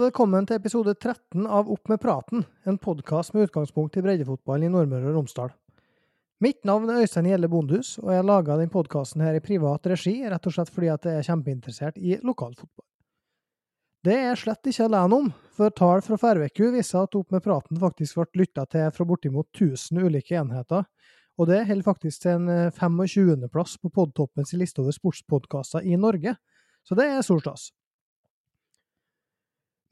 velkommen til episode 13 av Opp med praten, en podkast med utgangspunkt i breddefotballen i Nordmøre og Romsdal. Mitt navn er Øystein Gjelle Bondhus, og jeg laga denne podkasten i privat regi, rett og slett fordi jeg er kjempeinteressert i lokalfotball. Det er jeg slett ikke alene om, for tall fra Færveku viser at Opp med praten faktisk ble lytta til fra bortimot 1000 ulike enheter, og det holder faktisk til en 25.-plass på Podtoppens liste over sportspodkaster i Norge, så det er stor stas.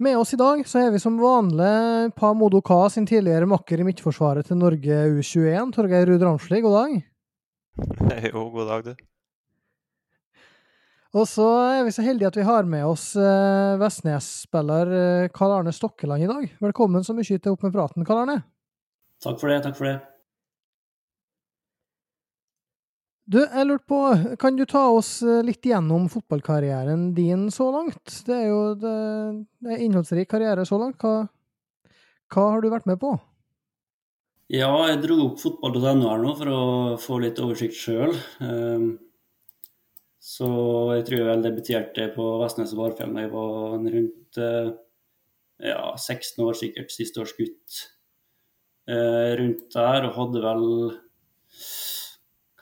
Med oss i dag så er vi som vanlig Pa Modoka sin tidligere makker i midtforsvaret til Norge U21, Torgeir Ruud Ramsli. God dag. Jo, god dag, du. Og så er vi så heldige at vi har med oss eh, Vestnes-spiller eh, Karl Arne Stokkeland i dag. Velkommen så mye til Opp med praten, Karl Arne. Takk for det, takk for det. Du, jeg lurte på, kan du ta oss eh, litt gjennom fotballkarrieren din så langt? Det er jo det, er innholdsrik karriere så langt. Hva, hva, har du vært med på? Ja, jeg dro opp fotball.no her nå for å få litt oversikt sjøl. Ehm, så jeg tror jeg debuterte på Vestnes og Varfjell da jeg var rundt eh, ja, 16 år sikkert, siste års gutt. Eh, rundt der og hadde vel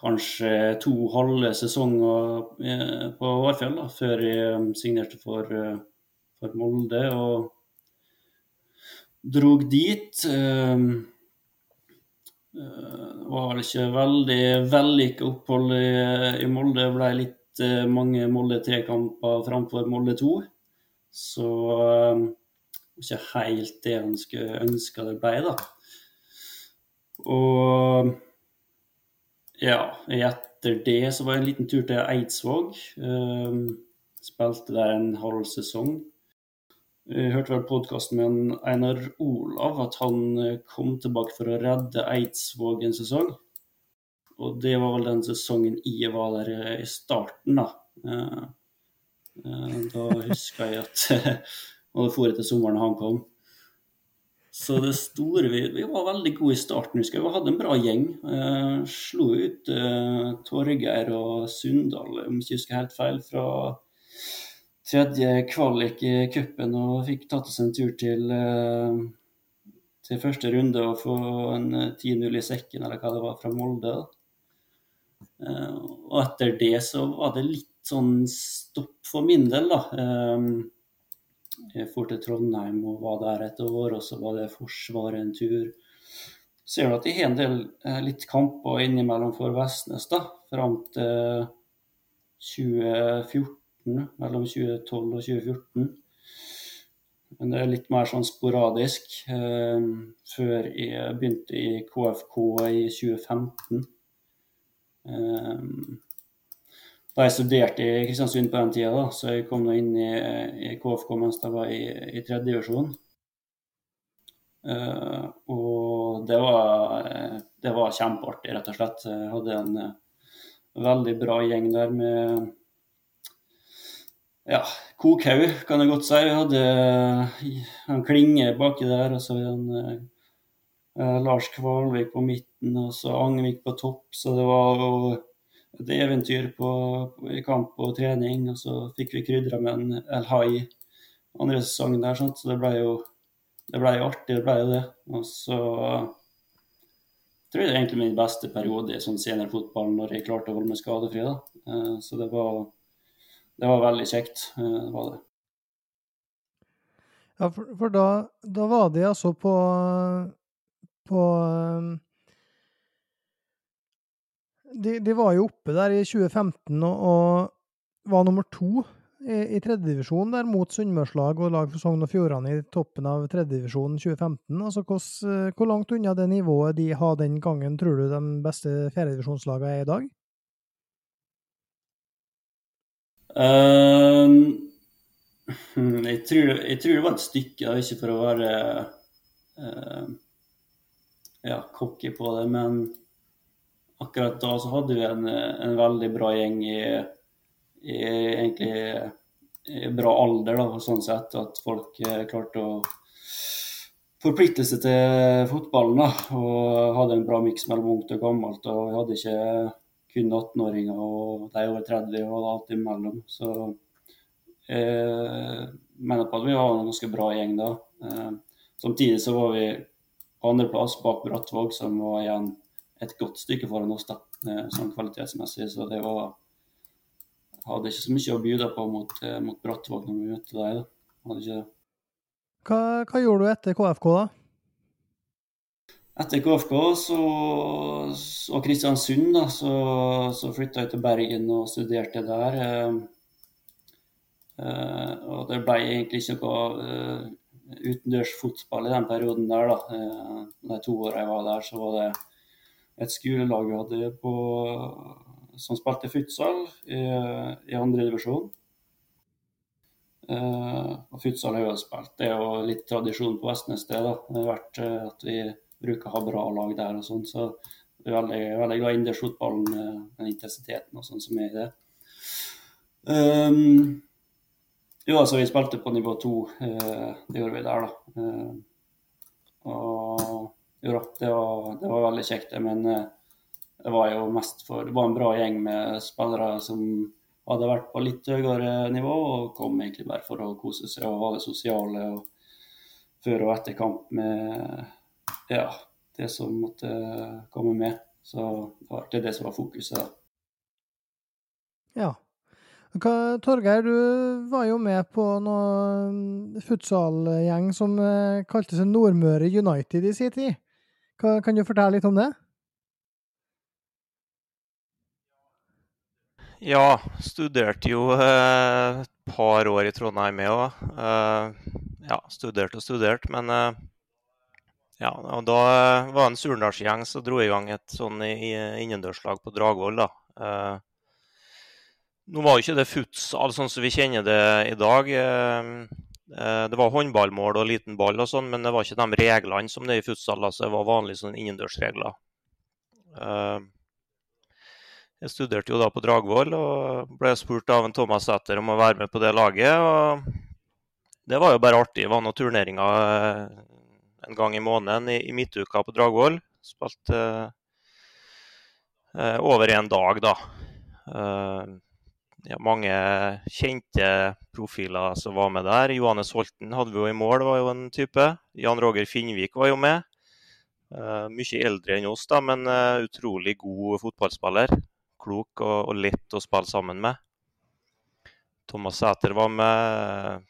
kanskje to halve sesonger eh, på Varfjell da, før jeg um, signerte for, eh, for Molde. Og drog dit. Eh, det var vel ikke veldig vellykka opphold i, Molde. Det ble litt mange Molde 3-kamper framfor Molde 2. Så um, ikke helt det han ønske det ble, da. Og ja, etter det så var det en liten tur til Eidsvåg. Um, spilte der en halv sesong. Jeg hørte vel podkasten med Einar Olav at han eh, kom tilbake for å redde Eidsvåg en sesong. Og det var vel den sesongen jeg var der eh, i starten, da. Da husker jeg at Og det for etter sommeren han kom. Så det store vi, vi, var veldig gode i starten, husker. Vi hadde en bra gjeng. Eh, slo ut eh, Torgeir og Sundal, om ikke husker helt feil, fra tredje kvalik i cupen og fikk tatt oss en tur til, eh, til første runde og få en 10-0 eh, i sekken, eller hva det var, fra Molde. Eh, og etter det så var det litt sånn stopp for min del, da. Eh, jeg for til Trondheim og var der et år, og så var det Forsvaret en tur. Ser du at de har en del eh, litt kamper innimellom for Vestnes, da, fram til 2014. Mellom 2012 og 2014. Men det er litt mer sånn sporadisk. Eh, før jeg begynte i KFK i 2015. Eh, da jeg studerte i Kristiansund på den tida, da, så jeg kom nå inn i, i KFK mens jeg var i, i tredje divisjon. Uh, og det var, det var, kjempeartig, rett og slett. Jeg hadde en uh, veldig bra gjeng der med ja, kokhaug, kan jeg godt si. Vi hadde uh, en Klinge baki der, og så en Lars Kvalvik på midten, og så Angvik på topp. Så det var jo et eventyr på, i kamp og trening. Og så fikk vi krydra med en El Hai andre sesongen der, sånt. så det ble jo ble jo artig. det ble jo det. Og så tror jeg det er egentlig min beste periode i sånn seniorfotball når jeg klarte å holde meg skadefri. da. Eh, så det var, det var veldig kjekt. Eh, det var det. Ja, for, for da, da, var det altså på, på de, de, var jo oppe der i 2015 og, og var nummer to i, i tredjedivisjon der mot Sunnmørslag og lag for Sogn og Fjordane i toppen av tredjedivisjonen 2015. Altså, hvor, hvor, langt unna det nivået de har den gangen, tror du de beste fjerdedivisjonslagene er i dag? Um, jeg, tror, jeg, tror, det var et stykke, ikke for å være uh, ja, cocky på det, men akkurat da så hadde vi en, en veldig bra gjeng i, i egentlig i bra alder, da, sånn sett. At folk eh, klarte å forplikte seg til fotballen da, og hadde en bra miks mellom ungt og gammelt. og Vi hadde ikke kun 18-åringer og de over 30 og alt imellom. Så jeg mener på at vi var en ganske bra gjeng da. Eh, samtidig så var vi på andreplass bak Brattvåg, som var igjen et godt stykke foran oss da, eh, sånn kvalitetsmessig. Så det var Hadde ikke så mye å bjuda på mot, eh, mot Brattvåg når vi møtte dem. Hadde ikke det. Hva, hva gjorde du etter KFK, da? Etter KFK så, og Kristiansund, da, så, så flytta jeg til Bergen og studerte der. Eh, og det ble egentlig ikke noe eh, utendørs fotball i den perioden der, da. Eh, de to åra jeg var der, så var det et skolelag vi hadde på, som spilte futsal i, i andredivisjon. Uh, og futsal har jeg spilt. Det er jo litt tradisjon på Vestnes det. da. Det har vært uh, at vi bruker å ha bra lag der og sånn. Så jeg er veldig, veldig glad i innendørsfotballen, uh, den intensiteten og sånn som er i det. Um, jo, altså vi spilte på nivå to. det gjorde vi der, da. og jo da, det var, det var veldig kjekt, det. Men det var jo mest for Det var en bra gjeng med spillere som hadde vært på litt høyere nivå og kom egentlig bare for å kose seg og ha det sosiale og før og etter kamp med ja, det som måtte komme med. Så det var det som var fokuset. da. Ja. Torgeir, du var jo med på noe futsalgjeng som eh, kalte seg Nordmøre United i sin tid. Hva, kan du fortelle litt om det? Ja, studerte jo eh, et par år i Trondheim, jeg òg. Eh, ja, studerte og studerte, men eh, ja, og da var det en surnadalsgjeng som dro i gang et sånn innendørslag på Dragvoll. da. Nå var jo ikke det futsal sånn som vi kjenner det i dag. Det var håndballmål og liten ball og sånn, men det var ikke de reglene som det er i futsal. altså Det var vanlige sånn innendørsregler. Jeg studerte jo da på Dragvoll og ble spurt av en Thomas Sæther om å være med på det laget. og Det var jo bare artig. Det var noen turneringer eh, en gang i måneden i, midtuka på Dragvoll. Spilte eh, over en dag, da. Ja, mange kjente profiler som var med der. Johannes Holten hadde vi jo i mål, var jo en type. Jan Roger Finnvik var jo med. Uh, mye eldre enn oss, da, men uh, utrolig god fotballspiller klok og, og lett å spille sammen med. Thomas Sæter var med,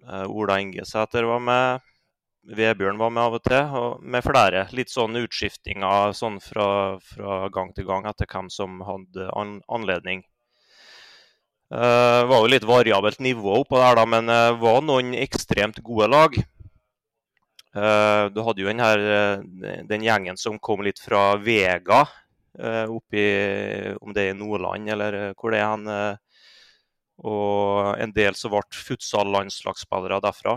Uh, Ola Inge Sæter var med, Vebjørn var med av og til, og med flere. Litt sånn utskiftinger sånn fra, fra, gang til gang etter hvem som hadde an, anledning. Det uh, var jo litt variabelt nivå oppå der, da, men det uh, var noen ekstremt gode lag. Uh, du hadde jo den, her, den gjengen som kom litt fra Vega Eh, oppi om det er i Nordland eller eh, hvor det er. Eh, og en del som ble futsal-landslagsspillere derfra.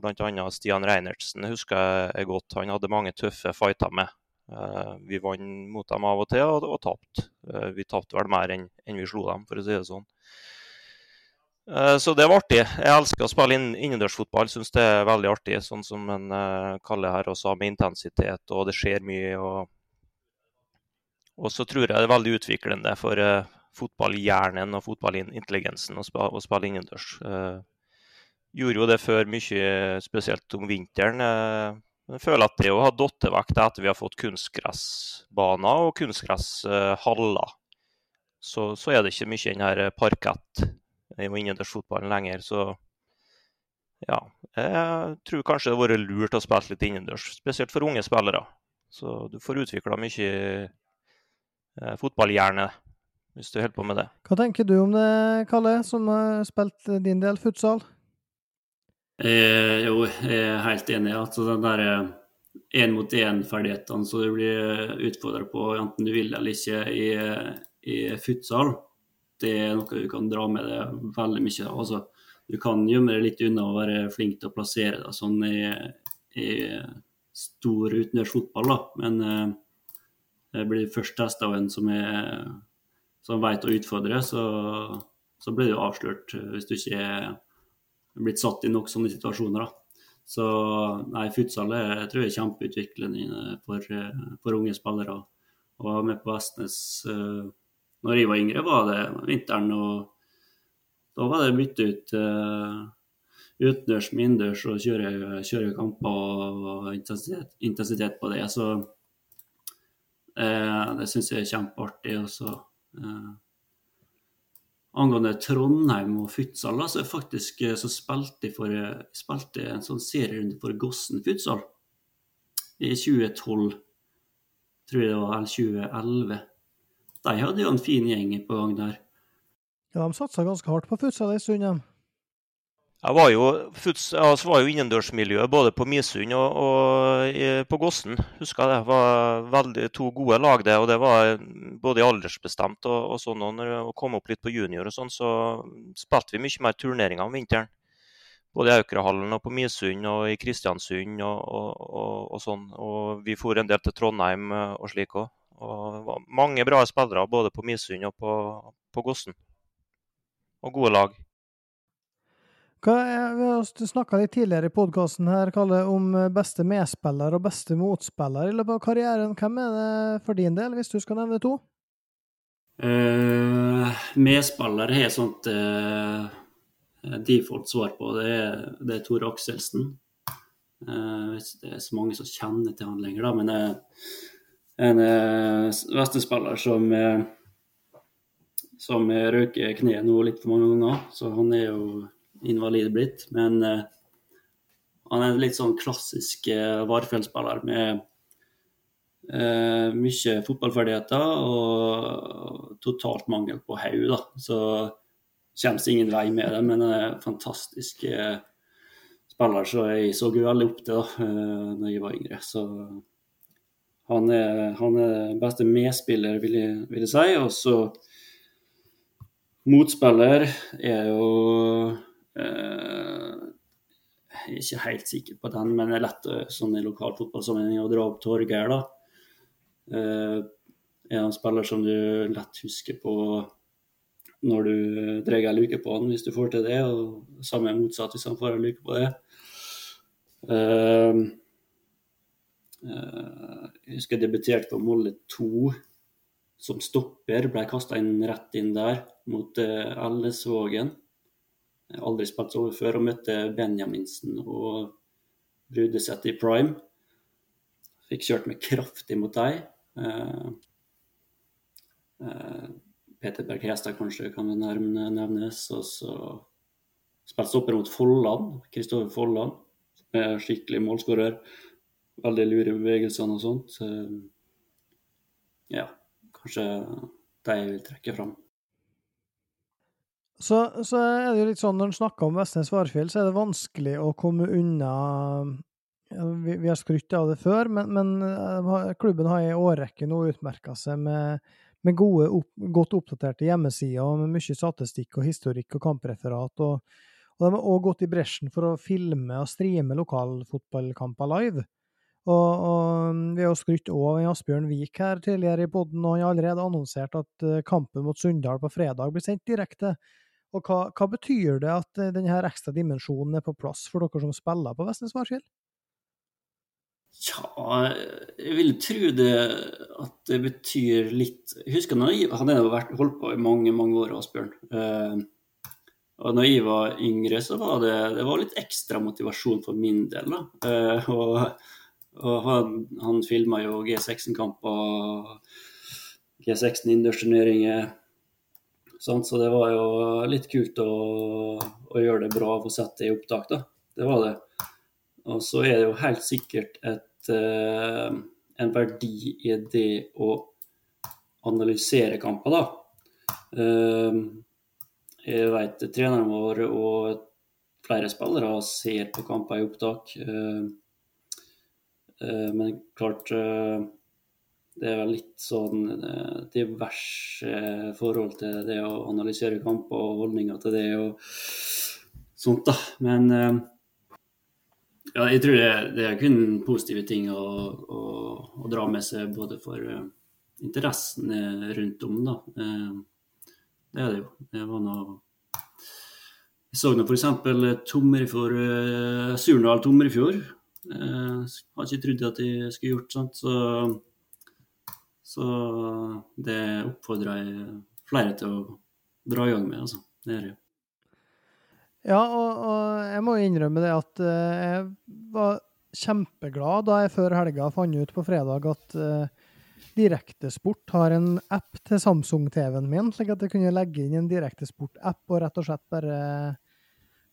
Bl.a. Stian Reinertsen husker jeg godt. Han hadde mange tøffe fighter med. Vi vant mot dem av og til, og, og tapte. Vi tapte vel mer enn, enn vi slo dem, for å si det sånn. Så det var artig. Jeg elsker å spille innendørsfotball. Syns det er veldig artig, sånn som en kaller her også, med intensitet, og det skjer mye. og og så tror jeg det er veldig utviklende for fotballhjernen og fotballintelligensen å, sp å spille innendørs. Gjorde jo det før mye, spesielt om vinteren. Jeg føler at det å ha datt er etter vi har fått kunstgressbaner og kunstgresshaller, så, så, er det ikke mye den her parkett i innendørsfotballen lenger. Så ja, jeg tror kanskje det har vært lurt å spille litt innendørs, spesielt for unge spillere. Så du får utvikla mye eh, fotballhjerne, hvis du holder på med det. Hva tenker du om det, Kalle, som har spilt din del futsal? Eh, jo, jeg er helt enig. Altså den der én-mot-én-ferdighetene som du blir utfordra på, enten du vil eller ikke, i, i, futsal, det er noe du kan dra med deg veldig mye. Altså, du kan gjemme deg litt unna å være flink til å plassere deg sånn i, i stor utendørs fotball, da. Men eh, jeg blir først testa av en som, som vet å utfordre, så, så blir du avslørt eh, hvis du ikke er blitt satt i nok sånne situasjoner. Da. Så nei, futsal er, jeg er kjempeutviklende for, eh, for unge spillere. Å være med på Vestnes uh, når jeg var yngre, var det vinteren. og Da var det bytte ut uh, utendørs med innendørs og kjøre, kjøre kamper og intensitet, intensitet på det. Så uh, det syns jeg er kjempeartig. Også, eh, angående Trondheim og futsal, så, faktisk, eh, så spilte jeg, for, spilte en sånn serierunde for Gossen futsal i 2012. Tror jeg det var, eller 2011. De hadde jo en fin gjeng på gang der. Ja, de satsa ganske hardt på futsal en stund, de. Jeg var jo, altså var jo innendørsmiljøet både på Misund og, og, på Gossen. Husker jeg det var veldig, to gode lag, det. Og det var både aldersbestemt og, og sånn. Og når vi kom opp litt på junior og sånn, så spilte vi mye mer turneringer om vinteren. Både i Aukrahallen og på Misund og i Kristiansund og, og, sånn. Og vi for en del til Trondheim og slik òg. Og det var mange bra spillere både på Misund og på, på Gossen. Og gode lag. Hva er, vi har snakka litt tidligere i podkasten her, om eh, beste medspiller og beste motspiller i løpet av karrieren. Hvem er det for din del, hvis du skal nevne to? Uh, medspiller har et sånt uh, default svar på. Det er, det er Tore Akselsen. Uh, det er så mange som kjenner til han lenger, da, men er en uh, vestespiller som uh, som røker kneet nå litt for mange ganger. Så han er jo invalid blitt. Men uh, han er en litt sånn klassisk uh, Varfjell-spiller med uh, mye fotballferdigheter og totalt mangel på hode. Så kommer ingen vei med det, men han er en fantastisk spiller så jeg så veldig opp til da uh, jeg var yngre. Så han er, han er beste medspiller, vil jeg, vil jeg si. Og så motspiller er jo jeg er ikke helt sikker på den, men det er lett sånn i lokal fotballsammenheng å dra opp Torgeir. da. Uh, er en spiller som du lett husker på når du drar ei luke på han, hvis du får til det. Og samme motsatt hvis han får ei luke på det. Uh, jeg husker jeg debuterte på Molle 2 som stopper. Ble kasta inn rett inn der mot Ellesvågen aldri spilt over før, og møtte Benjaminsen og Brudeseth i prime. Fikk kjørt meg kraftig mot dem. Uh, uh, Peter Berg Hestad kanskje kan nevnes. Og så spilte stopper mot Folland, Kristoffer Folland, som er skikkelig målskårer. Veldig lure bevegelsene og sånt. Ja, kanskje de vil trekke fram. Så, så, er det jo litt sånn når en snakker om Vestnes Varfjell, så er det vanskelig å komme unna Vi, vi har skrytt av det før, men, men eh, klubben har i årrekke nå utmerka seg med, med gode, opp, godt oppdaterte hjemmesider og med mye statistikk og historikk og kampreferat. Og, og de har òg gått i bresjen for å filme og streame lokalfotballkamper live. Og, og vi har skrytt av Asbjørn Vik her tidligere i poden, og han har allerede annonsert at eh, kampen mot Sunndal på fredag blir sendt direkte. Og hva, hva, betyr det at eh, denne ekstra dimensjonen er på plass for dere som spiller på Vestnes Varfjell? Ja, jeg vil tro det at det betyr litt Jeg husker når jeg, han holdt på i mange mange år, Asbjørn. Eh, og når jeg var yngre, så var det, det var litt ekstra motivasjon for min del. da. Eh, og, og han, han filma jo G16-kamper, G16 innendørsturneringer Sant? Så det var jo litt kult å, å gjøre det bra og få sett det i opptak, da. Det var det. Og så er det jo helt sikkert et, eh, en verdi i det å analysere kamper, da. Eh, jeg vet treneren vår og flere spillere ser på kamper i opptak. Eh, men klart det er vel litt sånn eh, diverse forhold til det å analysere kamper og holdninger til det og sånt, da. Men eh, ja, jeg tror det, det er kun positive ting å, å, å, dra med seg både for interessen rundt om, da. Det er det jo. Det var noe Jeg så nå f.eks. Tomrefjord uh, Surnadal Tomrefjord. Uh, har ikke trodd at de skulle gjort sånt. så så det oppfordrer jeg flere til å dra i gang med, altså. Det gjør jeg. Ja, og, og jeg må innrømme det at uh, jeg var kjempeglad da jeg før helga fant ut på fredag at uh, Direktesport har en app til Samsung-TV-en min, slik at jeg kunne legge inn en Direktesport-app og rett og slett bare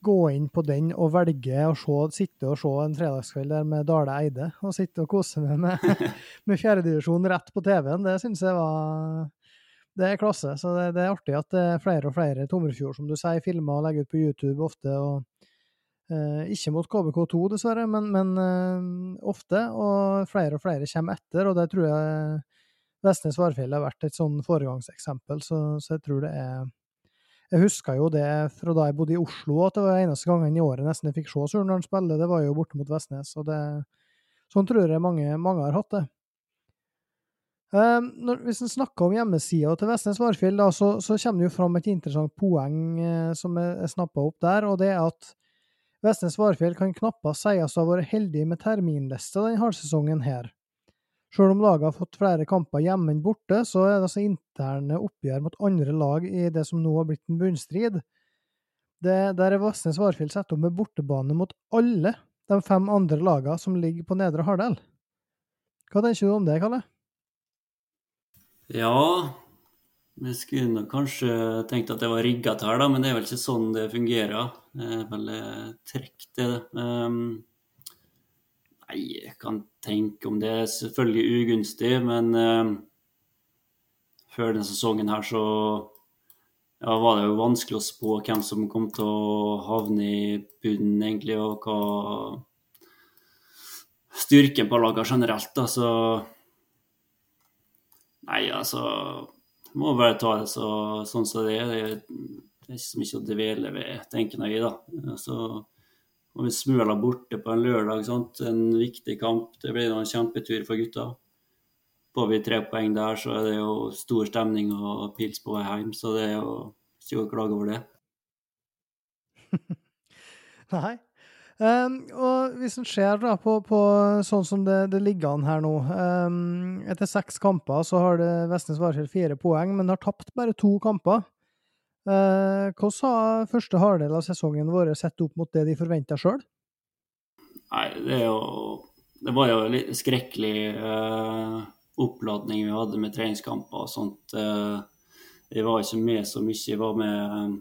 gå inn på den og velge å se, sitte og se en fredagskveld der med Dale Eide, og sitte og kose meg med, med fjerdedivisjon rett på TV-en. Det syns jeg var det er klasse. Så det, det, er artig at det er flere og flere Tomrefjord, som du sier, filmer og legger ut på YouTube ofte. og eh, Ikke mot KBK2, dessverre, men, men eh, ofte. Og flere og flere kommer etter, og det tror jeg Vestnes Varfjell har vært et sånn foregangseksempel, så, så jeg tror det er jeg husker jo det fra da jeg bodde i Oslo, at det var eneste gangen i året nesten jeg fikk se Surnadal spille, det var jo borte mot Vestnes. og det, Sånn tror jeg mange, mange har hatt det. Um, når, hvis en snakker om hjemmesida til Vestnes Varfjell, da, så, så, kommer det jo fram et interessant poeng eh, som er, er snappa opp der, og det er at Vestnes Varfjell kan knappast sies å ha vært heldig med terminliste denne halvsesongen her. Selv om laget har fått flere kamper hjemme enn borte, så er det altså interne oppgjør mot andre lag i det som nå har blitt en bunnstrid. Det, der er Vassnes Varfjell satt opp med bortebane mot alle de fem andre lagene som ligger på Nedre halvdel. Hva tenker du om det, Kalle? Ja, vi skulle kanskje tenkt at det var rigga til her, da, men det er vel ikke sånn det fungerer. Det er vel trekk, det. Um, Nei, jeg kan tenke om det er selvfølgelig ugunstig, men uh, før denne sesongen her så ja, var det jo vanskelig å spå hvem som kom til å havne i bunnen, egentlig, og hva styrken på lagene generelt. da, så Nei, altså Må bare ta det så, sånn som det er. Det er ikke så mye å dvele ved, tenker jeg. da. Altså, og vi smøla borte på en lørdag. Sant? En viktig kamp. Det blir en kjempetur for gutta. Får vi tre poeng der, så er det jo stor stemning og pils på vei hjem. Så det er jo ikke å klage over det. Nei. Um, og hvis en ser da på, på, sånn som det, det, ligger an her nå um, Etter seks kamper så har det Vestnes Varfjell fire poeng, men har tapt bare to kamper. Eh, hvordan har første halvdel av sesongen vært sett opp mot det de forventa sjøl? Nei, det er jo Det var jo litt skrekkelig eh, oppladning vi hadde med treningskamper og sånt. Eh, jeg var ikke med så mye. Jeg var med um,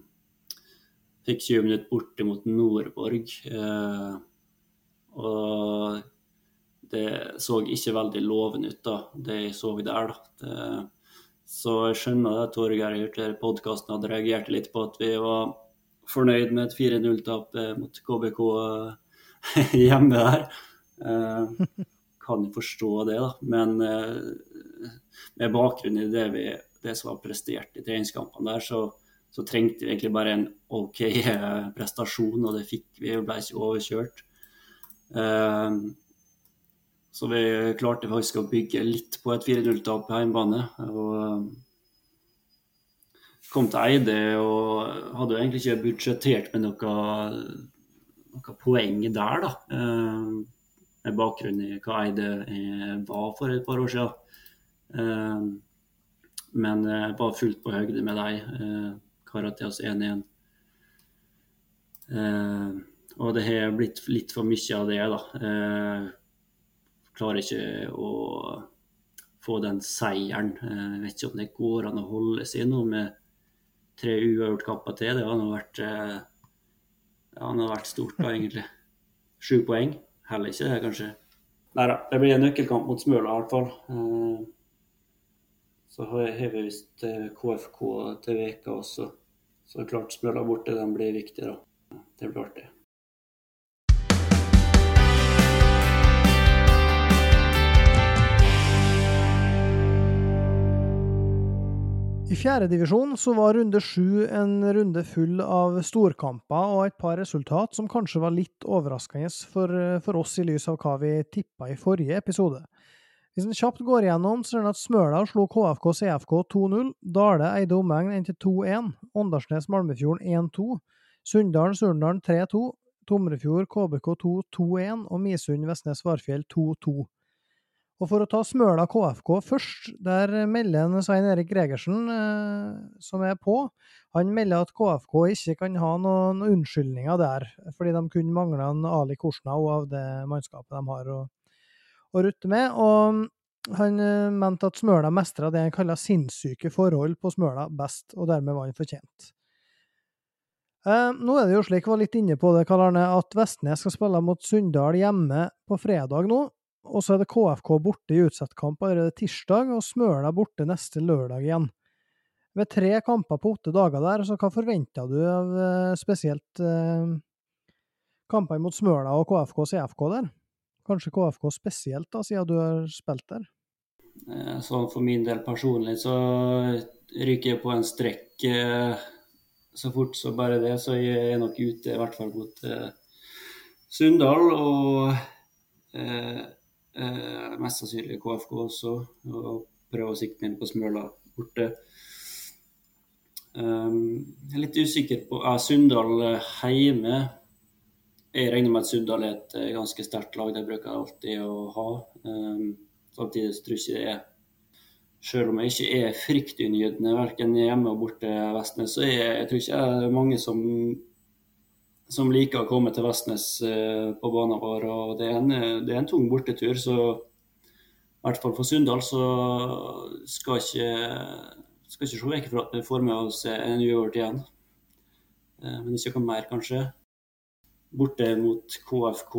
Fikk 20 minutter borte mot Nordborg. Eh, og det så ikke veldig lovende ut, da, det så der. da. Det, så jeg skjønner at Torgeir i podkasten, hadde reagert litt på at vi var fornøyd med et 4-0-tap eh, mot KBK eh, hjemme der. Eh, kan forstå det, da. Men med bakgrunn i det, vi, det som var prestert i treningskampene der, så, så, trengte vi egentlig bare en OK prestasjon, og det fikk vi. Vi ble ikke overkjørt. Så vi klarte faktisk å bygge litt på et 4-0-tap på hjemmebane. Og um, kom til Eide og hadde jo egentlig ikke budsjettert med noe, noe poeng der, da. Eh, med bakgrunn i hva Eide var for et par år siden. Eh, men jeg var fullt på høyde med deg. Eh, Karateas 1-1. Og det har blitt litt for mye av det, da klarer ikke å få den seieren. Jeg vet ikke om det går an å holde seg nå med tre uavgjort-kamper til. Det hadde vært, ja, hadde vært stort, da, egentlig. Sju poeng. Heller ikke det, kanskje. Nei da, det blir en nøkkelkamp mot Smøla i hvert fall. Eh, så har vi visst KFK til veka også. Så klart Smøla borte, den blir viktig, da. Det blir artig. I fjerdedivisjon så var runde sju en runde full av storkamper og et par resultat som kanskje var litt overraskende for, for oss i lys av hva vi tippa i forrige episode. Hvis en kjapt går igjennom, så er det at Smøla slo KFK CFK 2-0, Dale eide omegn 1-2-1, Åndalsnes Malmefjorden 1-2, Sunndalen Surndalen 3-2, Tomrefjord KBK 2 2-1 og Misund Vestnes Varfjell 2-2. Og for å ta Smøla KFK først, der melder en Svein Erik Gregersen, eh, som er på, han melder at KFK ikke kan ha noen unnskyldninger der, fordi de kun mangler en Ali Korsnau av det mannskapet de har å, å rutte med. Og han eh, mente at Smøla mestra det han kaller sinnssyke forhold på Smøla best, og dermed var han fortjent. Eh, nå er det jo slik, jeg var litt inne på det, Karl Arne, at Vestnes skal spille mot Sunndal hjemme på fredag nå. Og så er det KFK borte i utsettkamp allerede tirsdag, og Smøla borte neste lørdag igjen. Med tre kamper på åtte dager der, så hva forventer du av eh, spesielt eh, kampene mot Smøla og KFK og CFK der? Kanskje KFK spesielt, da, siden du har spilt der? Så sånn for min del personlig så ryker jeg på en strekk eh, så fort så bare det. Så jeg er nok ute, i hvert fall mot eh, Sunndal. Og eh, Eh, mest sannsynlig KFK også, og prøve å sikte inn på Smøla borte. Um, jeg er litt usikker på Er Sunndal hjemme. Jeg regner med at Sunndal er et uh, ganske sterkt lag. Det bruker jeg alltid å ha. Um, samtidig tror jeg ikke det er Selv om jeg ikke er fryktinngytende verken hjemme og borte Vestnes, så jeg, jeg tror ikke det er mange som som liker å komme til Vestnes eh, på banen vår. og Det er en, det er en tung bortetur. så i hvert fall for Sunndal så skal ikke, skal ikke se vekk fra at vi får med oss en uavgjort igjen. Eh, men ikke noe mer, kanskje. Borte mot KFK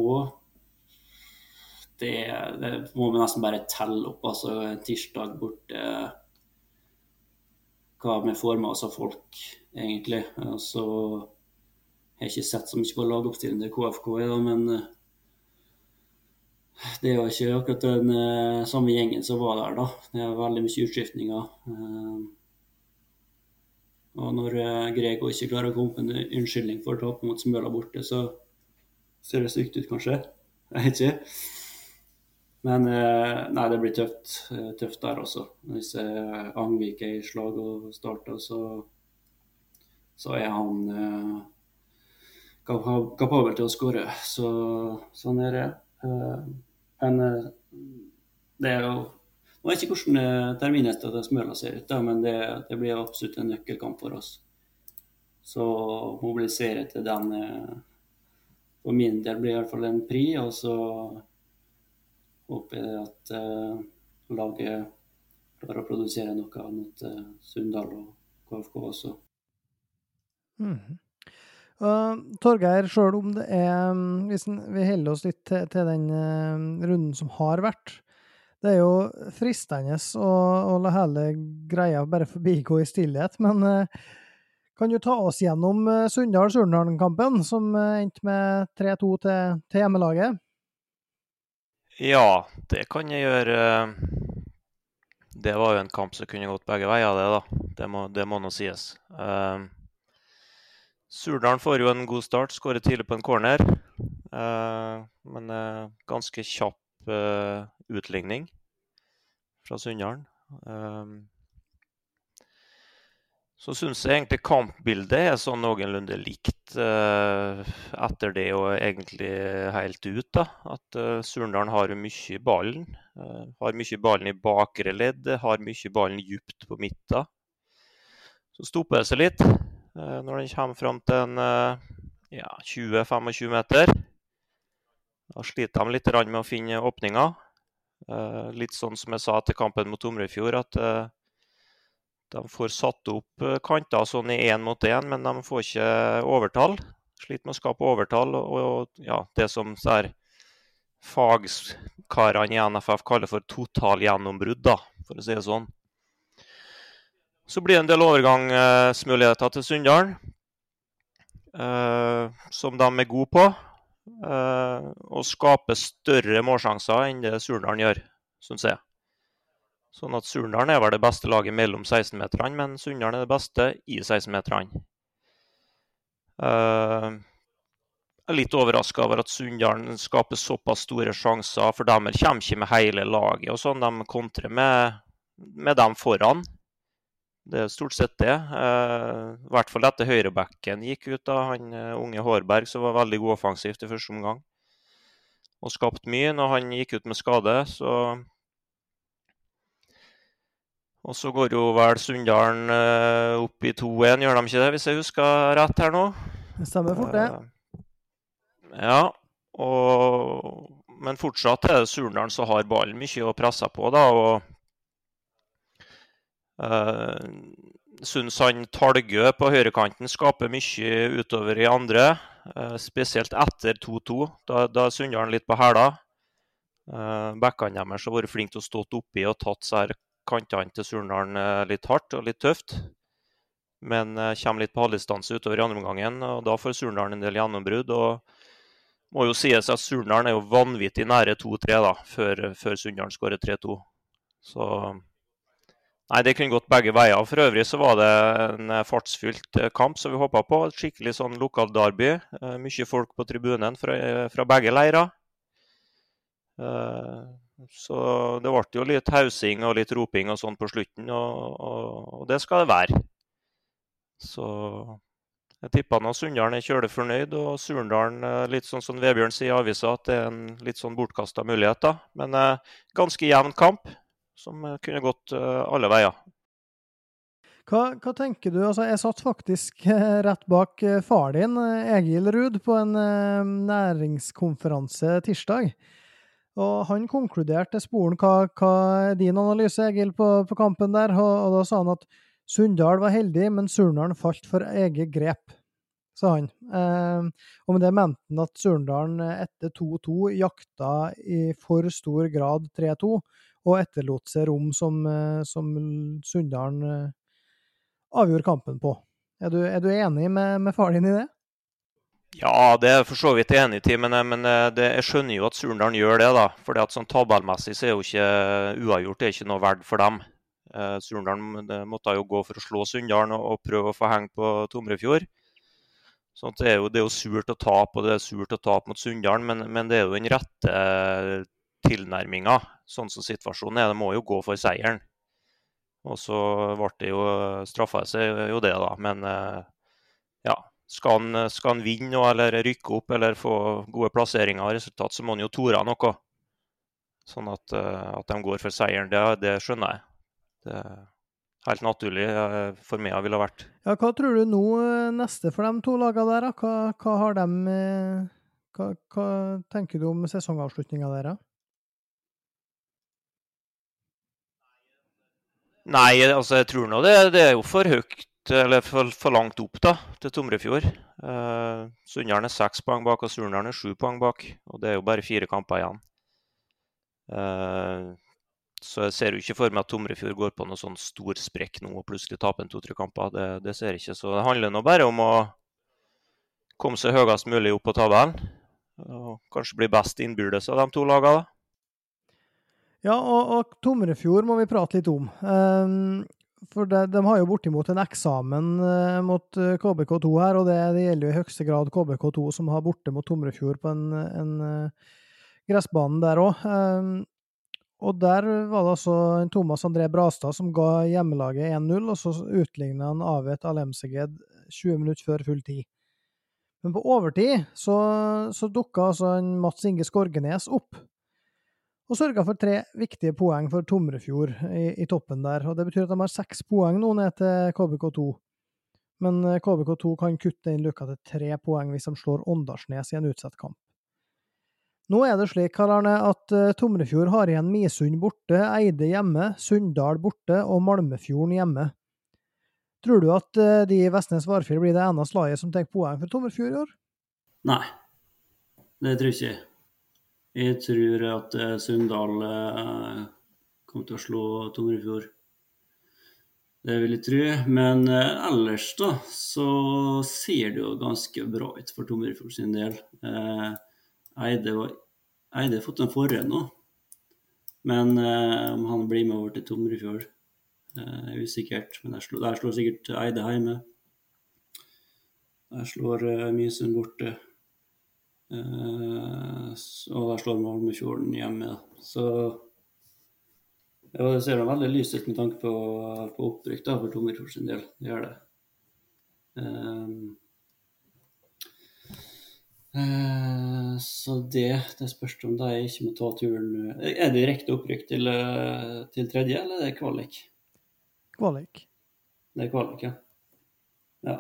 det, det, må vi nesten bare telle opp. altså En tirsdag borte Hva vi får med oss av folk, egentlig. Altså, jeg har ikke sett så mye på lagoppstillingen til KFK, ja, men eh, det er jo ikke akkurat den uh, samme gjengen som var der, da. Det er veldig mye utskiftninger. Uh, og når Grego ikke klarer å komme på en unnskyldning for å tape mot Smøla borte, så ser det stygt ut, kanskje. Jeg vet ikke. Men nei, det blir tøft, tøft der også. Hvis Angvik er i slag og starter, så, så er han kapabel til å skåre. Så, sånn er det. Eh, men eh, det er jo Jeg vet ikke hvordan eh, terminlista til Smøla ser ut, da, men det, det, blir absolutt en nøkkelkamp for oss. Så mobilisere til den For min del blir i hvert fall en pri. Og så håper jeg at uh, laget klarer å produsere noe mot uh, Sunndal og KFK også. Mm. Torgeir, sjøl om det er mm, Hvis vi holder oss litt til, den uh, runden som har vært Det er jo fristende å, la hele greia bare forbigå i stillhet, men uh, kan du ta oss gjennom uh, Sunndal-Surnadal-kampen, som endte med 3-2 til, til hjemmelaget? Ja, det kan jeg gjøre. Det var jo en kamp som kunne gått begge veier, det, da. Det må, det må nå sies. Uh, Surdalen får jo en god start, skårer tidlig på en corner. Eh, men eh, ganske kjapp eh, utligning fra Sunndalen. Så syns jeg egentlig kampbildet er sånn noenlunde likt etter det og egentlig helt ut. da, At Surndalen har mye i ballen. har mye i ballen i bakre ledd, har mye i ballen dypt på midten. Så stopper det seg litt. Eh, når den kommer fram til en eh, ja, 20-25 meter. Da sliter de litt med å finne åpninger. Eh, litt sånn som jeg sa til kampen mot Tomrefjord, at de får satt opp kanter sånn i én mot én, men de får ikke overtall. Sliter med å skape overtall. Og, ja, det som der fagkarene i NFF kaller for totalgjennombrudd, da, for å si det sånn. Så blir det en del overgangsmuligheter til Sunndal, eh, som de er gode på. Eh, og skaper større målsjanser enn det Surndalen gjør, syns jeg. Sånn at Surndalen er vel det beste laget mellom 16-meterne, men Sunndal er det beste i 16-meterne. Eh, jeg er litt overraska over at Sunndal skaper såpass store sjanser, for de kommer ikke med hele laget. og sånn, De kontrer med, med dem foran. Det er stort sett det. Eh, I hvert fall etter høyrebacken gikk ut. da, Han eh, unge Hårberg som var veldig god offensivt i første omgang. Og skapt mye. Når han gikk ut med skade, så Og så går jo vel Sunndalen eh, opp i 2-1, gjør de ikke det, hvis jeg husker rett her nå? Det stemmer fort, det. Ja, og, men fortsatt er det Surndalen som har ballen mye å presse på, da. og Syns han Talgø på høyrekanten skaper mye utover i andre. Uh, spesielt etter 2-2. Da, da er han litt på hæla. Uh, Bekkene deres har vært flinke til å stå oppi og tatt seg kantene til Surndalen eh, litt hardt og litt tøft. Men eh, kommer litt på halvdistanse utover i andre omgangen, og da får Surndalen en del gjennombrudd. og må jo sies at Surndalen er jo vanvittig nære 2-3 da, før, før Sunndalen skårer 3-2. Så Nei, det kunne gått begge veier. For øvrig så var det en fartsfylt eh, kamp som vi håpa på. Et skikkelig sånn lokal derby. Mye folk på tribunen fra, fra begge leirer. Så det ble jo litt hausing og litt roping og sånn på slutten, og, og, og, det skal det være. Så jeg tipper nå Sunndalen er kjølig fornøyd, og Surndalen, eh, litt sånn som Vebjørn sier i avisa, at det er en litt sånn bortkasta mulighet. da. Men eh, ganske jevn kamp, som eh, kunne gått eh, alle veier. Hva, hva, tenker du? Altså, jeg satt faktisk eh, rett bak far din, Egil Ruud, på en næringskonferanse tirsdag. Og han konkluderte sporen hva, hva er din analyse, Egil, på, på kampen der? Og, og, da sa han at Sunndal var heldig, men Surndalen falt for eget grep, sa han. Eh, og med det mente han at Surndalen etter 2-2 jakta i for stor grad 3-2, og etterlot seg rom som, eh, som Sunndalen eh, avgjorde kampen på. Er du, er du enig med, med far din i det? Ja, det er for så vidt enig i, men, men eh, det, jeg skjønner jo at Surndalen gjør det. da, fordi sånn Tabellmessig så er jo ikke uavgjort det er ikke noe verdt for dem. Eh, Surndalen måtte jo gå for å slå Sunndalen og, og, prøve å få henge på Tomrefjord. Sånn det, er jo, det er jo surt å tape, og det er surt å tape mot Sunndalen, men, men, det er jo den rette tilnærminga. Sånn som situasjonen er. Det må jo gå for seieren. Og så ble det jo straffa seg jo det, da. Men eh, ja, skal han, skal han vinne eller rykke opp eller få gode plasseringer og resultat, så må han jo tore noe. Sånn at, eh, at, de går for seieren, det, det skjønner jeg. Det er helt naturlig eh, for meg ville vært. Ja, hva tror du nå neste for de to lagene der? Hva, hva, har de hva, hva, tenker du om sesongavslutninga deres? Nei, altså jeg tror nå det, det er jo for høyt eller for, for, langt opp da, til Tomrefjord. Eh, Sunndalen er seks poeng bak, og Surnadalen er sju poeng bak. Og det er jo bare fire kamper igjen. Eh, så jeg ser jo ikke for meg at Tomrefjord går på noe sånn stor sprekk nå og plutselig taper en to-tre kamper. Det, det, ser jeg ikke. Så det handler nå bare om å komme seg høyest mulig opp på tabellen. Og kanskje bli best innbyrdes av de to lagene. da. Ja, og, og Tomrefjord må vi prate litt om. Um, for de, de, har jo bortimot en eksamen uh, mot eh, KBK2 her, og det, det, gjelder jo i høyeste grad KBK2, som har borte mot Tomrefjord på en, en uh, gressbane der òg. Um, og der var det altså Thomas André Brastad som ga hjemmelaget 1-0, og så utligna han Avet Alemseged 20 minutter før full tid. Men på overtid så, så dukka altså Mats Inge Skorgenes opp og sørga for tre viktige poeng for Tomrefjord i, i, toppen der. og Det betyr at de har seks poeng nå ned til KBK2. Men eh, KBK2 kan kutte inn Løkka til tre poeng hvis de slår Åndalsnes i en utsatt kamp. Nå er det slik Karl Arne, at uh, Tomrefjord har igjen Misund borte, Eide hjemme, Sunndal borte og Malmefjorden hjemme. Tror du at uh, de i Vestnes Varfjell blir det eneste laget som tar poeng for Tomrefjord i år? Nei, det tror jeg ikke. Jeg tror at eh, Sunndal eh, kommer til å slå Tomrefjord. Det vil jeg tro. Men eh, ellers da, så ser det jo ganske bra ut for Tomrefjord sin del. Eide, har fått en forrige nå. Men om han blir med over til Tomrefjord, er usikkert. Men der slår, der slår sikkert Eide hjemme. Der slår Mysund borte. Uh, og der slår Malmefjorden hjemme. Så ja, det ser veldig lyst ut med tanke på, på opprykk da, for Tomrefjord sin del. Det gjør det. Um, uh, så det, det spørs om de ikke må ta turen Er det direkte opprykk til, til tredje, eller er det kvalik? Kvalik. Det er kvalik, ja. Ja.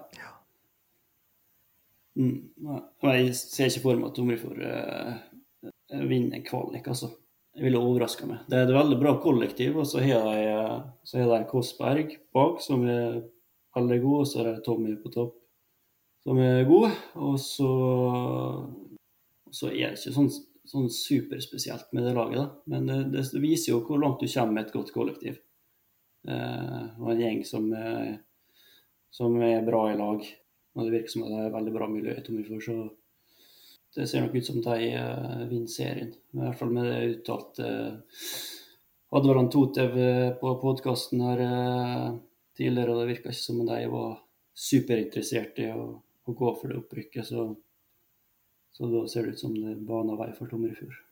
Mm, jeg ser ikke for meg at Tomrefjord uh, vinner en kvalik, altså. Det ville overraska meg. Det er et veldig bra kollektiv, og så har de, så Kåssberg bak, som er veldig god, og så er det Tommy på topp, som er god. Og så, så er det ikke sånn, sånn superspesielt med det laget, da. Men det, det, viser jo hvor langt du kommer med et godt kollektiv. Eh, og en gjeng som som er bra i lag. Og det virker som det er veldig bra miljø i Tomifjord, så det ser nok ut som de uh, vinner serien. I hvert fall med det uttalte uh, Advaran Totev uh, på podkasten her tidligere, og det virka ikke som om de var superinteressert i å, å, gå for det opprykket. Så, så da ser det ut som det baner vei for Tomrefjord.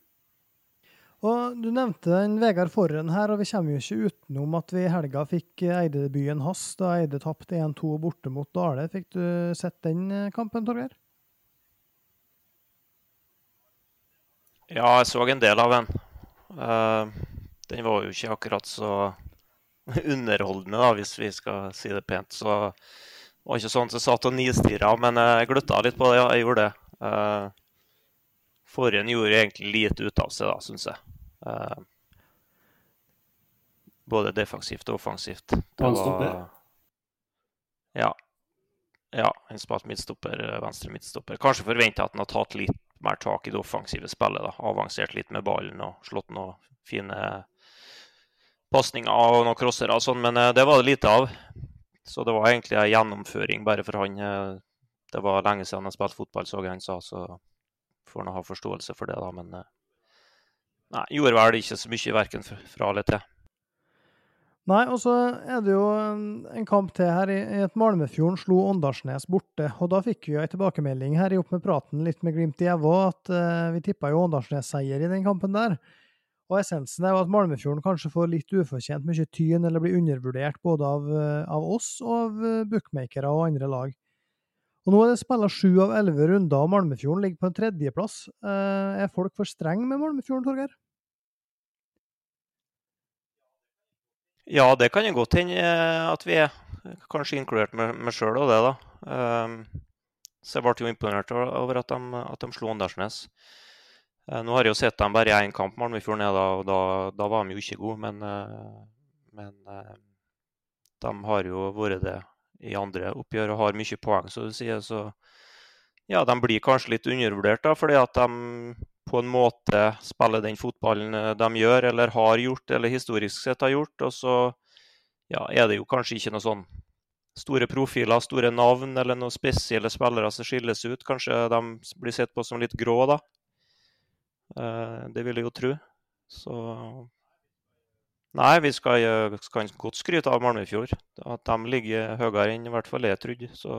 Og Du nevnte den Vegard Forren her, og vi kommer jo ikke utenom at vi i helga fikk Eide-debuten hans da Eide tapte 1-2 borte mot Dale. Fikk du sett den kampen, Torgeir? Ja, jeg så en del av den. Uh, den var jo ikke akkurat så underholdende, da, hvis vi skal si det pent. Så det var ikke sånn at jeg satt og nistirra, men jeg gløtta litt på det. Ja, jeg gjorde det. Uh, Forhen gjorde egentlig lite ut av seg, da, syns jeg. Uh, både defensivt og offensivt. Det var, ja. Ja, han spilte midtstopper, venstre midtstopper. Kanskje forventa at han har tatt litt mer tak i det offensive spillet. da, Avansert litt med ballen og slått noen fine pasninger og noen crossere og sånn, men eh, det var det lite av. Så det var egentlig en gjennomføring bare for han. Eh, det var lenge siden han spilte fotball, så han sa, så får nå ha forståelse for det, da. Men eh, nei, gjorde vel ikke så mye verken fra eller til. Nei, og så er det jo en kamp til her. I et Malmefjorden slo Åndalsnes borte. Og da fikk vi jo en tilbakemelding her i Opp med praten litt med glimt i øyet at uh, vi tippa jo Åndalsnes-seier i den kampen der. Og essensen er jo at Malmefjorden kanskje får litt ufortjent mye tyn, eller blir undervurdert både av, uh, av oss og av bookmakere og andre lag. Og nå er det spilla sju av elleve runder, og Malmefjorden ligger på en tredjeplass. er folk for strenge med Malmefjorden, Torgeir? Ja, det kan jo godt hende eh, at vi er. Kanskje inkludert meg, sjøl og det, da. Um, så jeg ble jo imponert over at de, at de slo Åndalsnes. Nå har jeg jo sett dem bare i én kamp, Malmefjord da, og da, da, var de jo ikke gode. Men, men de har jo vært det i andre oppgjør og har mye poeng, så du sier. Så ja, de blir kanskje litt undervurdert, da, fordi at de på en måte spiller den fotballen eh, de gjør, eller har gjort, eller historisk sett har gjort. Og så ja, er det jo kanskje ikke noe sånn store profiler, store navn eller noen spesielle spillere som skilles ut. Kanskje de blir sett på som litt grå, da. Eh, det vil jeg jo tro. Så Nei, vi skal, eh, skal godt skryte av Malmefjord. At de ligger høyere enn i hvert fall jeg trodde. Så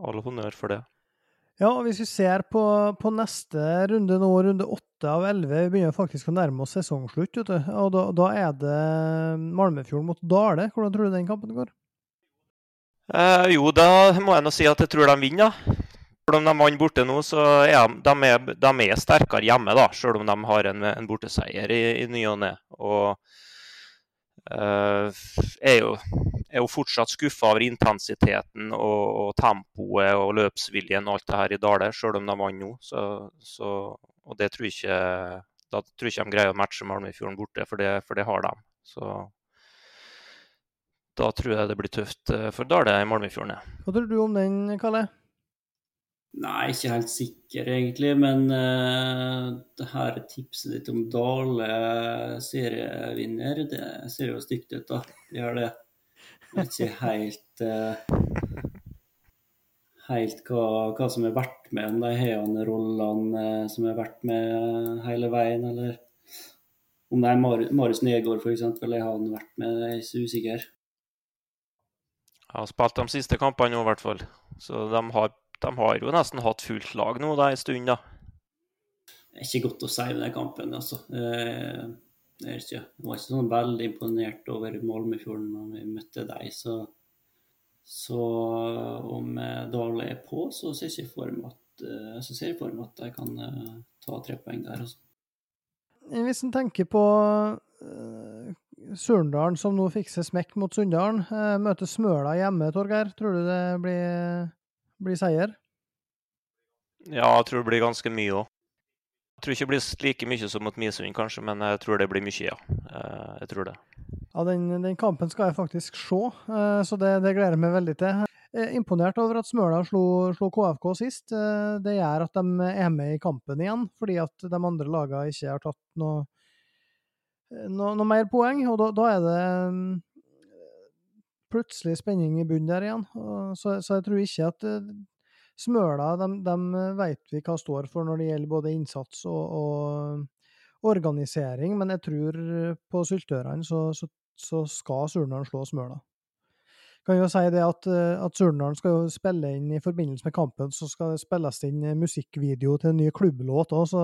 all honnør for det. Ja, og hvis vi ser på, på, neste runde nå, runde åtte av elleve, vi begynner faktisk å nærme oss sesongslutt. vet du. Og da, da er det Malmefjorden mot Dale. Hvordan tror du den kampen går? Eh, jo, da må jeg nå si at jeg tror de vinner. Selv om de vant borte nå, så er de, er, de er sterkere hjemme, da, selv om de har en, en borteseier i, i ny og ne. Og uh, er jo er jo fortsatt skuffa over intensiteten og, og, tempoet og løpsviljen og alt det her i Dale, selv om de vant nå. Så, så, og det tror jeg ikke, da tror jeg ikke de greier å matche Malmöfjorden borte, for det, for det har de. Så da tror jeg det blir tøft eh, for Dale i Malmöfjorden. Hva tror du om den, Kalle? Nei, ikke helt sikker egentlig, men uh, det her tipset ditt om Dale serievinner, det ser jo stygt ut, da. Det gjør det. Vet ikke helt uh, helt hva, hva, som er verdt med, om de har rollene uh, som er verdt med hele veien, eller om det er Mar Marius Negård f.eks. eller har han vært med, jeg er ikke usikker. Jeg har spilt de siste kampene nå, i hvert fall. Så de har, de har, jo nesten hatt fullt lag nå da, en stund, da. Det er ikke godt å si med den kampen, altså. Jeg, ikke, jeg var ikke sånn veldig imponert over Malmefjorden da vi møtte deg. Så, så om Dale er på, så ser jeg for meg at, eh, så ser jeg for meg at jeg kan ta tre poeng der. Også. Hvis en tenker på uh, Surndalen, som nå fikser smekk mot Sunndalen, eh, møter Smøla hjemme, Torgeir. Tror du det blir, blir seier? Ja, jeg tror det blir ganske mye òg. Jeg tror ikke det blir like mye som mot Misund, kanskje, men jeg tror det blir mye, ja. Eh, jeg tror det. Ja, den, den kampen skal jeg faktisk se, eh, så det, det gleder jeg meg veldig til. Imponert over at Smøla slo, slo, KFK sist. Det gjør at de er med i kampen igjen, fordi at de andre lagene ikke har tatt noe noe, noe mer poeng, og da, da, er det plutselig spenning i bunnen der igjen. Så, så, jeg tror ikke at uh, Smøla de, de vet vi hva står for når det gjelder både innsats og, og organisering, men jeg tror på Syltørene så, så, så skal Surnadal slå Smøla kan jo si det at, eh, at Surnadal skal spille inn i forbindelse med kampen, så skal det spilles inn musikkvideo til en ny klubblåt òg, så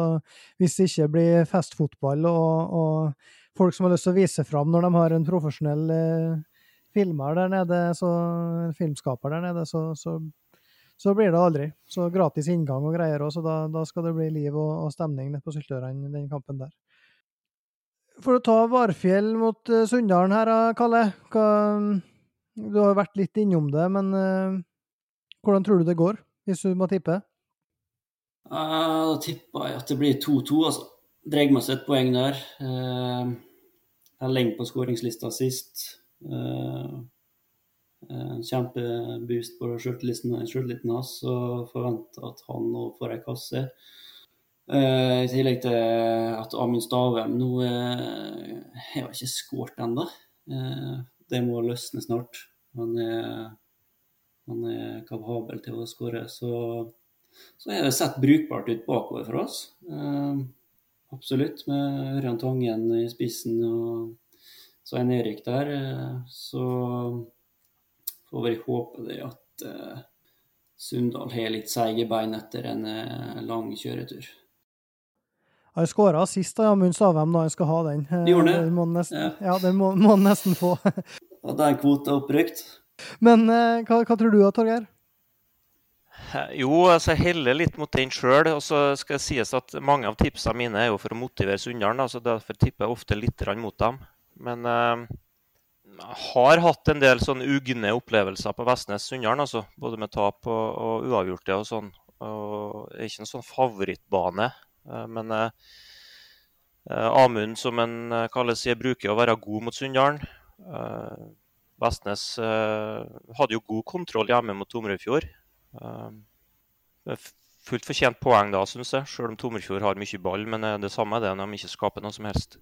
hvis det ikke blir festfotball og, og, folk som har lyst til å vise fram når de har en profesjonell eh, filmer der nede, så, filmskaper der nede, så, så, så, blir det aldri. Så gratis inngang og greier òg, så da, da, skal det bli liv og, og stemning nede på Syltørene den kampen der. For å ta Varfjell mot uh, Sunndalen her, Kalle. Hva du har jo vært litt innom det, men uh, hvordan tror du det går, hvis du må tippe? Uh, da tipper jeg at det blir 2-2. altså. Dreier meg seg et poeng der. Uh, jeg lenge på skåringslista sist. Uh, kjempeboost på sjøltilliten hans, og forventer at han nå får ei kasse. Uh, I tillegg til at Amund Stavem nå uh, har ikke skåret ennå. Uh, det må løsne snart. Han er, han er kapabel til å skåre. Så, så er det sett brukbart ut bakover for oss. Eh, absolutt, med Ørjan Tangen i spissen og Svein Erik der. Eh, så får vi håpe det at eh, Sunndal har litt seige bein etter en eh, lang kjøretur. Han skåra sist av Amund hvem da han skal ha den. De gjorde det? Må nesten, ja. ja, den må han nesten få. Og den kvota opprykt. Men eh, hva, hva, tror du da, Torgeir? Jo, altså jeg heller litt mot den sjøl. Og så skal det sies at mange av tipsene mine er jo for å motivere Sunndalen. så Derfor tipper jeg ofte litt mot dem. Men eh, jeg har hatt en del sånn ugne opplevelser på Vestnes-Sunndalen. Altså, både med tap og, og uavgjorte og sånn. Og det er ikke en sånn favorittbane. Eh, men eh, eh, Amund, som en kalles, bruker å være god mot Sunndalen. Vestnes hadde jo god kontroll hjemme mot Tomrefjord. Fullt fortjent poeng da, syns jeg, selv om Tomrefjord har mye ball. Men det samme er det når de ikke skaper noe som helst.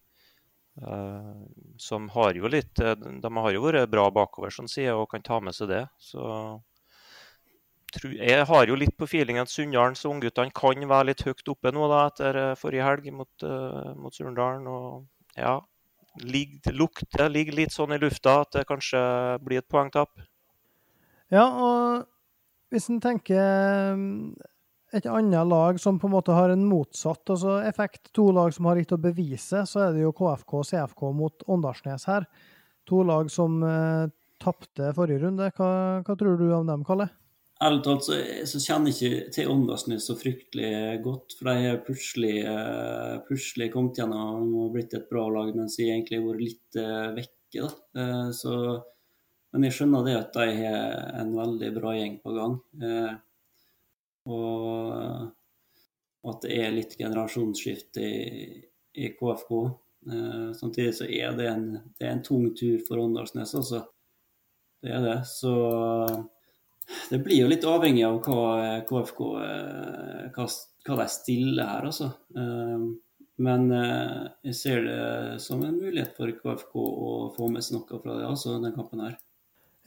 Som har jo litt De har jo vært bra bakover, sånn side, og kan ta med seg det. Så jeg har jo litt på feeling at Sunndalen og ungguttene kan være litt høyt oppe nå da, etter eh, forrige helg mot, mot Surndalen. Og ja, ligger, lukter ligger litt sånn i lufta at det kanskje blir et poengtap. Ja, og hvis en tenker et annet lag som på en måte har en motsatt altså effekt, to lag som har litt å bevise, så er det jo KFK og CFK mot Åndalsnes her. To lag som eh, tapte forrige runde. Hva, hva tror du om dem, Kalle? Ærlig talt så, så, kjenner jeg ikke til Åndalsnes så fryktelig godt. For de har plutselig, uh, plutselig kommet gjennom og blitt et bra lag, mens de egentlig har vært litt uh, vekke. Uh, så, men jeg skjønner det at de har en veldig bra gjeng på gang. Og at det er litt generasjonsskifte i, i KFK. samtidig så er det en, det er en tung tur for Åndalsnes, altså. Det er det. Så det blir jo litt avhengig av hva KFK eh, hva, hva de stiller her, altså. Eh, men eh, jeg ser det som en mulighet for KFK å få med seg noe fra det, altså, den kampen her.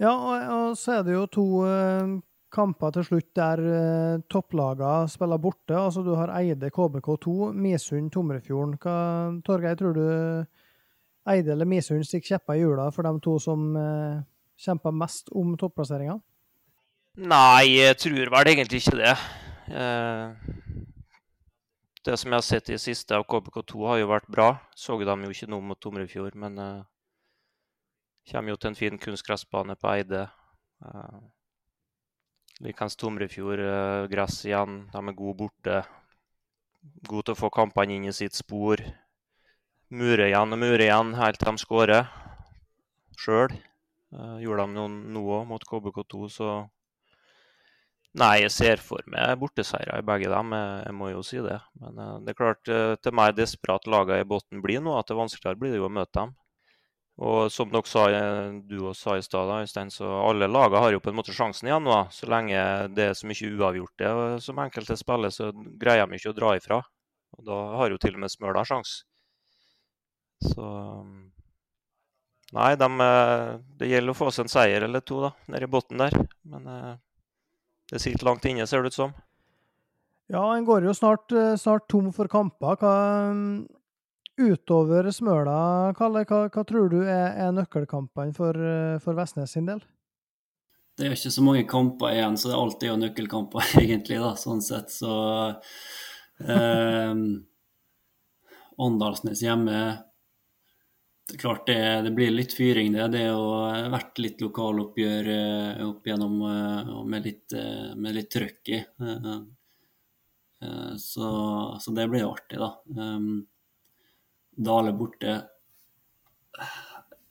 Ja, og, så er det jo to kamper til slutt der uh, topplagene spiller borte. Altså Du har Eide KBK2, Misund Tomrefjorden. Hva, Torgeir, tror du Eide eller Misund stikker kjepper i hjula for de to som uh, kjemper mest om topplasseringa? Nei, jeg tror vel egentlig ikke det. Eh, det som jeg har sett i det siste av KBK2, har jo vært bra. Så de jo ikke noe mot Tomrefjord, men uh, kommer jo til en fin kunstgressbane på Eide. Uh, Likeens Tomrefjord, uh, gress igjen. De er gode borte. Gode til å få kampene inn i sitt spor. Mure igjen og mure igjen helt til de skårer. sjøl. Gjorde de noen nå òg mot KBK2, så Nei, jeg ser for meg borteseiere i begge dem, jeg må jo si det. Men det er klart, til mer desperat lagene i bunnen blir nå, at det vanskeligere blir det jo å møte dem. Og som dere sa, du også sa i stad, Øystein, så alle lagene har jo på en måte sjansen igjen nå. Så lenge det er så mye uavgjort som enkelte spiller, så greier de ikke å dra ifra. Og da har jo til og med Smøla sjanse. Så Nei, de, det gjelder å få seg en seier eller to da, nede i bunnen der. Men det sitter langt inne, ser det ut som. Ja, en går jo snart, snart tom for kamper. Hva, Utover Smøla, Kalle, hva, hva tror du er, er nøkkelkampene for, for, Vestnes sin del? Det er jo ikke så mange kamper igjen, så det er alltid jo nøkkelkamper, egentlig, da, sånn sett. Så eh, Åndalsnes hjemme det er klart det, det, blir litt fyring, det. Det har vært litt lokaloppgjør eh, opp igjennom eh, med litt, eh, litt trøkk i. Så, så, det blir jo artig, da. Dale borte.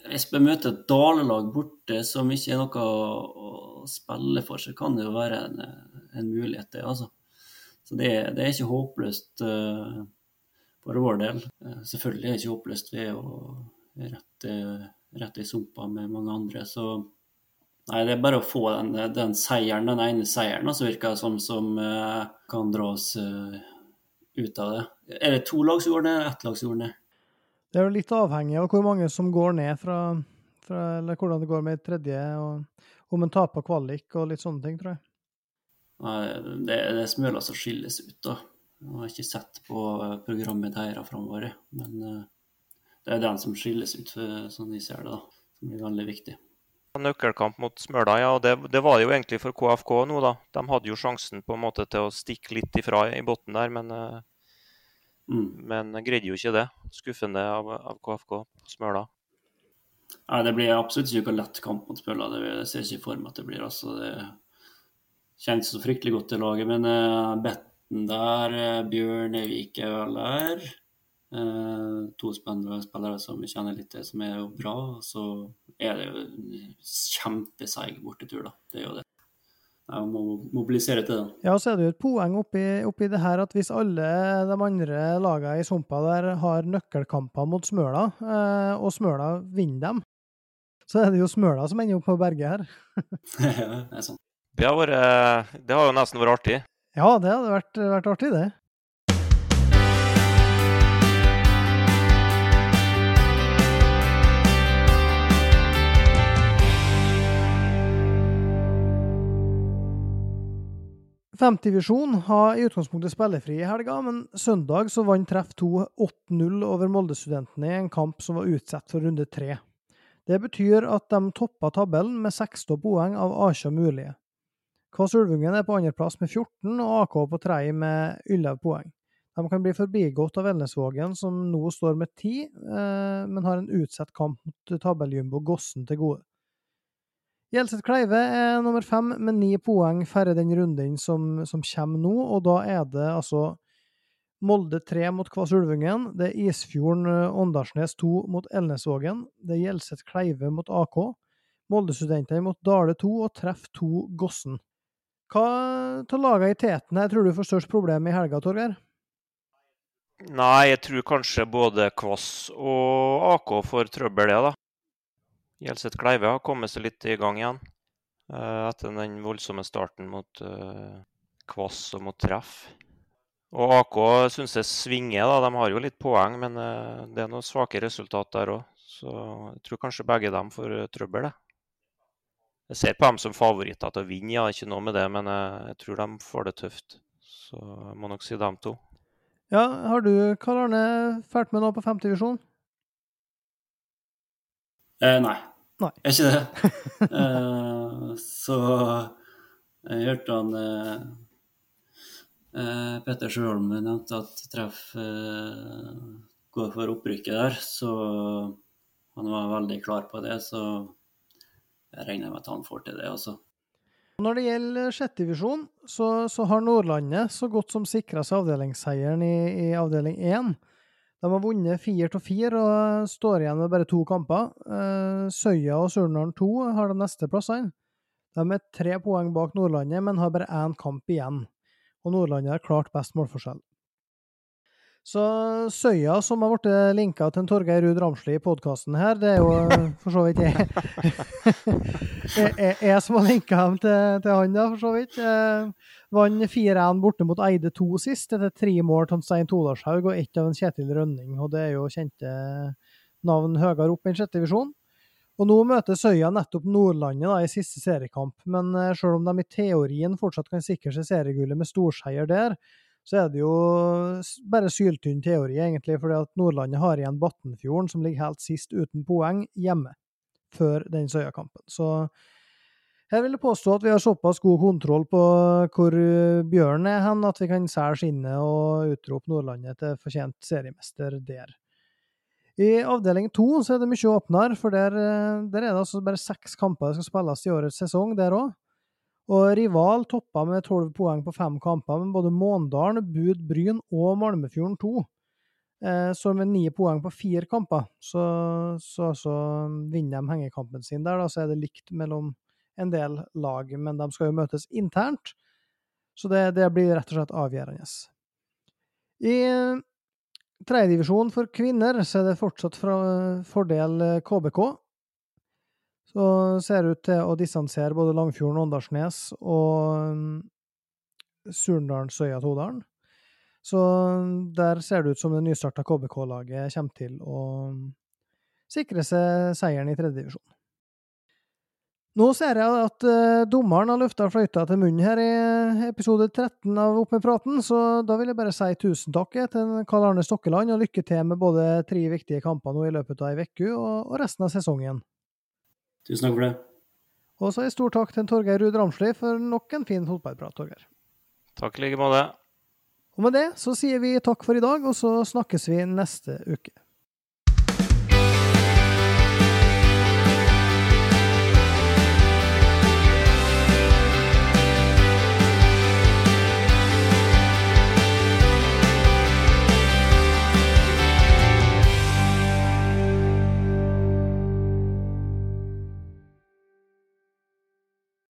Hvis vi møter et Dale-lag borte som ikke er noe å, spille for, så kan det jo være en, en mulighet, det. altså. Så det, det, er ikke håpløst uh, for vår del. Uh, selvfølgelig er det ikke håpløst Vi er jo rett, rett, i sumpa med mange andre. Så nei, det er bare å få den, den seieren, den ene seieren, så virker det som, som uh, kan dra oss ut av det. Er det to lag som går ned, ett lag som går ned? Det er jo litt avhengig av hvor mange som går ned fra, fra Eller hvordan det går med tredje, og om en taper kvalik og litt sånne ting, tror jeg. Nei, det, det er smøla som skilles ut, da. Jeg har ikke sett på programmet deres framover, men uh, det er den som skilles ut, sånn vi ser det, da. Som blir veldig viktig. Nøkkelkamp mot Smøla, ja. Det, det var det jo egentlig for KFK nå, da. De hadde jo sjansen på en måte til å stikke litt ifra i bunnen der, men uh, Mm. Men greide jo ikke det. Skuffende av, av KFK Smøla. Nei, det blir absolutt ikke noen lett kamp mot Smøla. Det ser ikke for meg at det blir. altså. Det kjennes så fryktelig godt til laget. Men uh, Betten der, uh, Bjørn Evik er vel der. Uh, to spennende spillere som vi kjenner litt til, som er jo bra. Så er det jo en kjempeseig bortetur, da. Det er jo det jeg må mobilisere til det. Ja, så er det jo et poeng oppi, oppi det her at hvis alle de andre lagene i Sumpa der har nøkkelkamper mot Smøla, eh, og Smøla vinner dem, så er det jo Smøla som ender opp på berget her. ja, det er sant. Det har, vært, det har jo nesten vært artig. Ja, det hadde vært, vært artig, det. 5-divisjon har i utgangspunktet spillefri i helga, men søndag så vant Treff 2 8-0 over Molde-studentene i en kamp som var utsatt for runde tre. Det betyr at de toppa tabellen med 16 poeng av 18 mulige. Kvass Ulvungen er på andreplass med 14 og AK på tredje med 11 poeng. De kan bli forbigått av Elnesvågen, som nå står med 10, eh, men har en utsatt kamp mot tabelljumbo Gossen til gode. Gjelseth Kleive er nummer fem med ni poeng færre den runden som, som, kommer nå, og da er det altså Molde 3 mot Kvass Ulvungen, det er Isfjorden eh, Åndalsnes 2 mot Elnesvågen, det er Gjelseth Kleive mot AK, Molde-studentene mot Dale 2 og Treff 2 Gossen. Hva av lagene i teten her tror du får størst problem i helga, Torgeir? Nei, jeg tror kanskje både Kvass og AK får trøbbel, det, da. Gjelseth Kleive har kommet seg litt i gang igjen uh, etter den voldsomme starten mot uh, Kvass og mot Treff. Og AK syns jeg svinger. da, De har jo litt poeng, men uh, det er noen svake resultat der òg. Så jeg tror kanskje begge dem får trøbbel. det. Jeg ser på dem som favoritter til å vinne, ja, ikke noe med det, men jeg tror de får det tøft. Så jeg må nok si dem to. Ja, Har du Karl Arne fælt med nå på femtedivisjon? Eh, nei. nei. Er ikke det. eh, så jeg hørte han eh, eh Petter Sjølholm nevnte at treff eh, går for opprykket der, så han var veldig klar på det. Så jeg regner med at han får til det, altså. Når det gjelder sjettedivisjon, så, så har Nordlandet så godt som sikra seg avdelingsseieren i, i avdeling 1. De har vunnet fire av fire og står igjen med bare to kamper. Eh, Søya og Surnadal 2 har de neste plassene. De er tre poeng bak Nordlandet, men har bare én kamp igjen. Og Nordlandet har klart best målforskjell. Så Søya, som har blitt linka til en Torgeir Ruud Ramsli i podkasten her, det er jo for så vidt jeg, jeg, som har linka dem til, til, han, da, for så vidt. Eh, Vant 4-1 borte mot Eide 2 sist, etter tre mål av Stein Todarshaug og ett av en Kjetil Rønning. Og det er jo kjente navn høyere opp enn sjette divisjon. Og nå møter Søya nettopp Nordlandet da, i siste seriekamp, men eh, selv om de i teorien fortsatt kan sikre seg seriegullet med storseier der, så er det jo bare syltynn teori, egentlig, fordi at Nordlandet har igjen Battenfjorden, som ligger helt sist uten poeng, hjemme før den Søya-kampen. Så her vil jeg påstå at vi har såpass god kontroll på hvor Bjørn er hen, at vi kan selge skinnet og utrope Nordlandet til fortjent seriemester der. I avdeling to er det mye åpnere, for der, der er det altså bare seks kamper som skal spilles i årets sesong, der òg. Og rival toppa med tolv poeng på fem kamper, men både Måndalen, Bud, Bryn og Malmefjorden 2 eh, står med ni poeng på fire kamper. Så, så, så vinner de hengekampen sin der, da, så er det likt mellom en del lag. Men de skal jo møtes internt, så det, det blir rett og slett avgjørende. I tredjedivisjon for kvinner så er det fortsatt fra fordel KBK. Så ser det ut til å distansere både Langfjorden, Åndalsnes og Surndalsøya Todalen. Så der ser det ut som det nystarta KBK-laget kommer til å um, sikre seg seieren i tredjedivisjon. Nå ser jeg at uh, dommeren har løfta fløyta til munnen her i episode 13 av Opp med praten, så da vil jeg bare si tusen takk til Karl Arne Stokkeland, og lykke til med både tre viktige kamper nå i løpet av ei uke og resten av sesongen. Tusen takk for det. Og så en stor takk til Torgeir Ruud Ramsli for nok en fin fotballprat, Torgeir. Takk i like måte. Og med det så sier vi takk for i dag, og så snakkes vi neste uke.